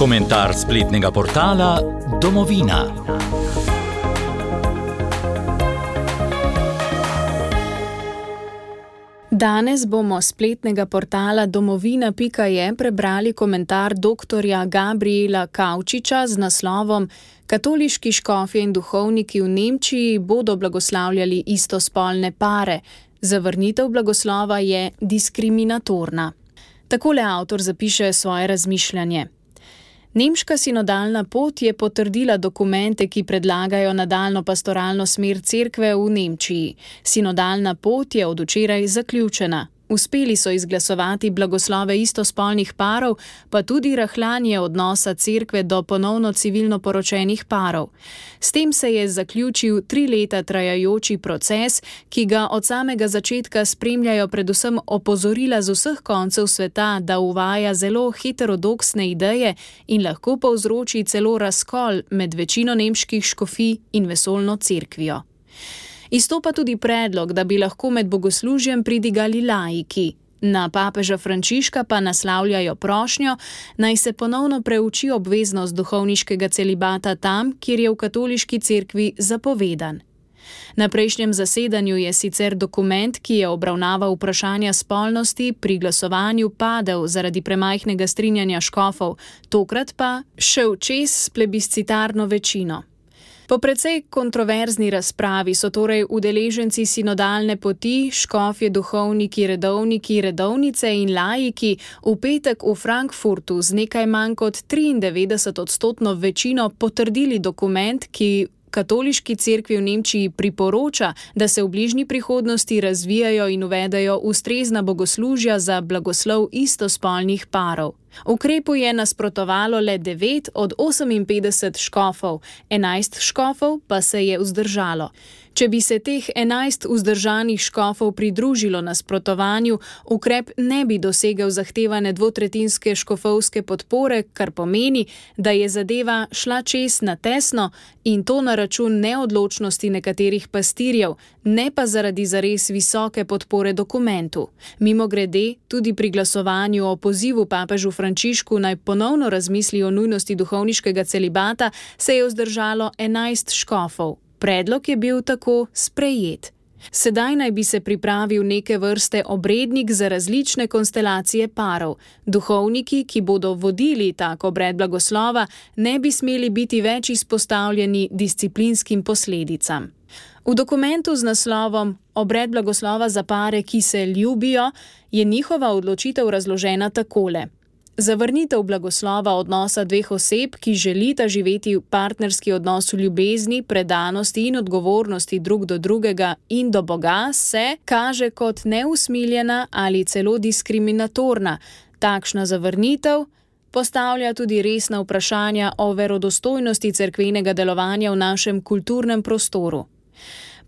Komentar spletnega portala Domovina. Danes bomo spletnega portala domovina.je prebrali komentar dr. Gabriela Kaučiča z naslovom Katoliški škofje in duhovniki v Nemčiji bodo blagoslavljali istospolne pare. Zavrnitev blagoslova je diskriminatorna. Takole avtor zapiše svoje razmišljanje. Nemška sinodalna pot je potrdila dokumente, ki predlagajo nadaljno pastoralno smer cerkve v Nemčiji. Sinodalna pot je od včeraj zaključena. Uspeli so izglasovati blagoslove istospolnih parov, pa tudi rahljanje odnosa cerkve do ponovno civilno poročenih parov. S tem se je zaključil tri leta trajajoči proces, ki ga od samega začetka spremljajo predvsem opozorila z vseh koncev sveta, da uvaja zelo heterodoksne ideje in lahko povzroči celo razkol med večino nemških škofij in vesolno cerkvijo. Izstopa tudi predlog, da bi lahko med bogoslužjem pridigali laiki. Na papeža Frančiška pa naslavljajo prošnjo, naj se ponovno preuči obveznost duhovniškega celibata tam, kjer je v katoliški cerkvi zapovedan. Na prejšnjem zasedanju je sicer dokument, ki je obravnaval vprašanja spolnosti, pri glasovanju padel zaradi premajhnega strinjanja škofov, tokrat pa šel čez plebiscitarno večino. Po precej kontroverzni razpravi so torej udeleženci sinodalne poti, škofje, duhovniki, redovniki, redovnice in laiki v petek v Frankfurtu z nekaj manj kot 93 odstotno večino potrdili dokument, ki. Katoliški cerkvi v Nemčiji priporoča, da se v bližnji prihodnosti razvijajo in uvedajo ustrezna bogoslužja za blagoslov istospolnih parov. Ukrepu je nasprotovalo le 9 od 58 škofov, 11 škofov pa se je vzdržalo. Če bi se teh 11 vzdržanih škofov pridružilo nasprotovanju, ukrep ne bi dosegel zahtevane dvotretinske škofovske podpore, kar pomeni, da je zadeva šla čez na tesno in to na račun neodločnosti nekaterih pastirjev, ne pa zaradi zares visoke podpore dokumentu. Mimo grede, tudi pri glasovanju o pozivu papežu Frančišku naj ponovno razmisli o nujnosti duhovniškega celibata, se je vzdržalo 11 škofov. Predlog je bil tako sprejet. Sedaj naj bi se pripravil neke vrste obrednik za različne konstelacije parov. Duhovniki, ki bodo vodili tako obred blagoslova, ne bi smeli biti več izpostavljeni disciplinskim posledicam. V dokumentu z naslovom Obred blagoslova za pare, ki se ljubijo, je njihova odločitev razložena takole. Zavrnitev blagoslova odnosa dveh oseb, ki želita živeti v partnerski odnos v ljubezni, predanosti in odgovornosti drug do drugega in do Boga, se kaže kot neusmiljena ali celo diskriminatorna. Takšna zavrnitev postavlja tudi resna vprašanja o verodostojnosti cerkvenega delovanja v našem kulturnem prostoru.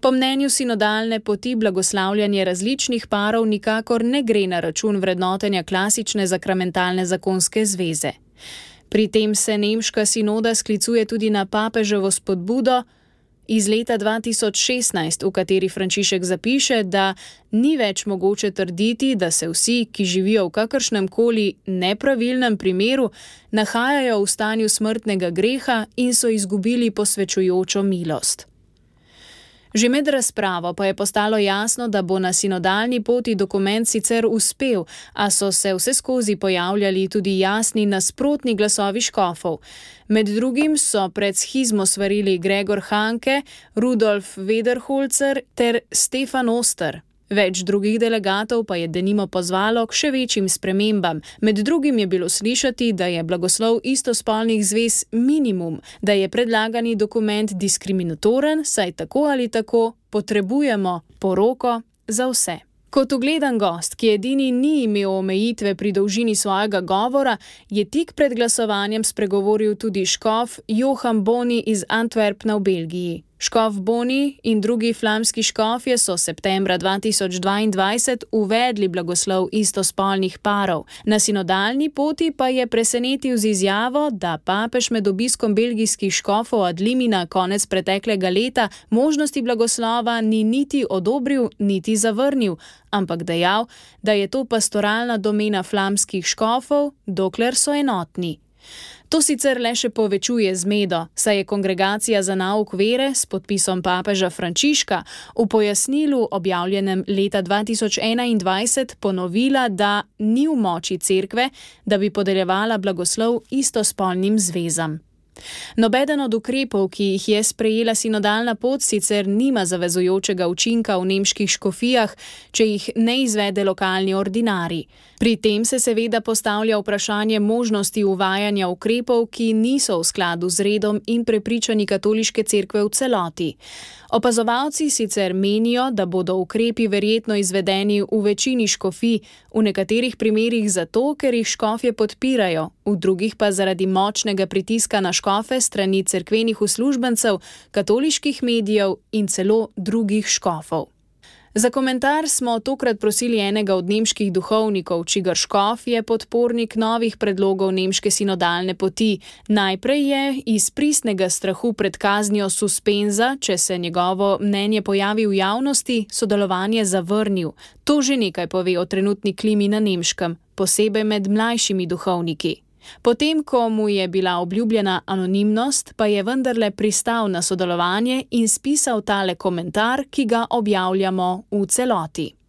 Po mnenju sinodalne poti blagoslavljanje različnih parov nikakor ne gre na račun vrednotenja klasične zakramentalne zakonske zveze. Pri tem se nemška sinoda sklicuje tudi na papeževo spodbudo iz leta 2016, v kateri Frančišek zapiše, da ni več mogoče trditi, da se vsi, ki živijo v kakršnem koli nepravilnem primeru, nahajajo v stanju smrtnega greha in so izgubili posvečujočo milost. Že med razpravo pa je postalo jasno, da bo na sinodalni poti dokument sicer uspel, a so se vse skozi pojavljali tudi jasni nasprotni glasovi škofov. Med drugim so pred schizmo svarili Gregor Hanke, Rudolf Wederholzer ter Stefan Oster. Več drugih delegatov pa je denimo pozvalo k še večjim spremembam. Med drugim je bilo slišati, da je blagoslov istospolnih zvez minimum, da je predlagani dokument diskriminatoren, saj tako ali tako potrebujemo poroko za vse. Kot ugledan gost, ki edini ni imel omejitve pri dolžini svojega govora, je tik pred glasovanjem spregovoril tudi škof Johan Boni iz Antwerpna v Belgiji. Škof Boni in drugi flamski škofje so septembra 2022 uvedli blagoslov istospolnih parov. Na sinodalni poti pa je presenetil z izjavo, da papež med obiskom belgijskih škofov od Limina konec preteklega leta možnosti blagoslova ni niti odobril, niti zavrnil, ampak dejal, da je to pastoralna domena flamskih škofov, dokler so enotni. To sicer le še povečuje zmedo, saj je kongregacija za nauk vere s podpisom papeža Frančiška v pojasnilu objavljenem leta 2021 ponovila, da ni v moči cerkve, da bi podeljevala blagoslov istospolnim zvezam. Nobeden od ukrepov, ki jih je sprejela sinodalna pot, sicer nima zavezujočega učinka v nemških škofijah, če jih ne izvede lokalni ordinari. Pri tem se seveda postavlja vprašanje možnosti uvajanja ukrepov, ki niso v skladu z redom in prepričani katoliške cerkve v celoti. Opazovalci sicer menijo, da bodo ukrepi verjetno izvedeni v večini škofij, v nekaterih primerjih zato, ker jih škofje podpirajo, v drugih pa zaradi močnega pritiska na škofe strani cerkvenih uslužbencev, katoliških medijev in celo drugih škofov. Za komentar smo tokrat prosili enega od nemških duhovnikov, čigar škof je podpornik novih predlogov nemške sinodalne poti. Najprej je iz pristnega strahu pred kaznijo suspenza, če se njegovo mnenje pojavi v javnosti, sodelovanje zavrnil. To že nekaj pove o trenutni klimi na nemškem, posebej med mlajšimi duhovniki. Potem, ko mu je bila obljubljena anonimnost, pa je vendarle pristal na sodelovanje in spisal tale komentar, ki ga objavljamo v celoti.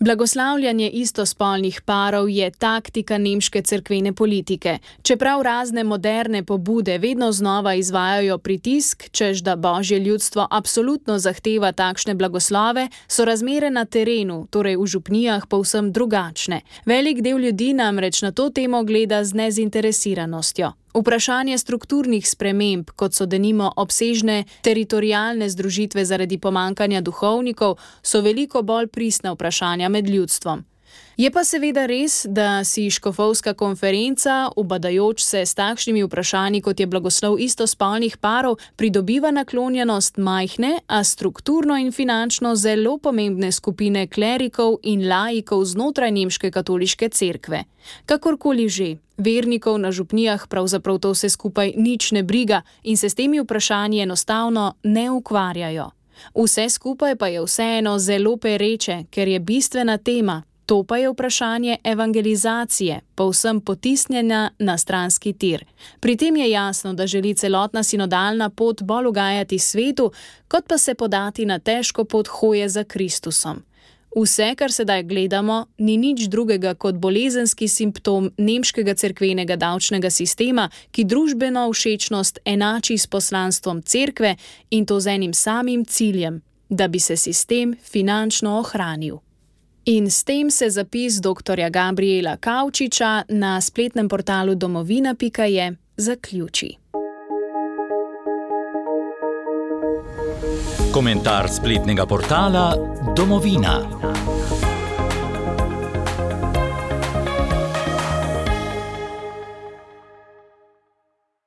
Blagoslavljanje istospolnih parov je taktika nemške cerkvene politike. Čeprav razne moderne pobude vedno znova izvajajo pritisk, čež da božje ljudstvo absolutno zahteva takšne blagoslove, so razmere na terenu, torej v župnijah, povsem drugačne. Velik del ljudi namreč na to temo gleda z nezinteresiranostjo. Vprašanje strukturnih sprememb, kot so denimo obsežne teritorijalne združitve zaradi pomankanja duhovnikov, so veliko bolj pristna vprašanja med ljudstvom. Je pa seveda res, da si škofovska konferenca, ubadajoč se s takšnimi vprašanji, kot je blagoslov istospolnih parov, pridobiva naklonjenost majhne, a strukturno in finančno zelo pomembne skupine klerikov in laikov znotraj nemške katoliške cerkve. Kakorkoli že, vernikov na župnijah pravzaprav to vse skupaj nič ne briga in se s temi vprašanji enostavno ne ukvarjajo. Vse skupaj pa je vseeno zelo pereče, ker je bistvena tema. To pa je vprašanje evangelizacije, povsem potisnjena na stranski tir. Pri tem je jasno, da želi celotna sinodalna pot bolj ugajati svetu, kot pa se podati na težko pot hoje za Kristusom. Vse, kar sedaj gledamo, ni nič drugega kot bolezenski simptom nemškega cerkvenega davčnega sistema, ki družbeno všečnost enači s poslanstvom cerkve in to z enim samim ciljem, da bi se sistem finančno ohranil. In s tem se zapis dr. Gabriela Kavčiča na spletnem portalu domovina.je zaključi. Komentar spletnega portala Domovina.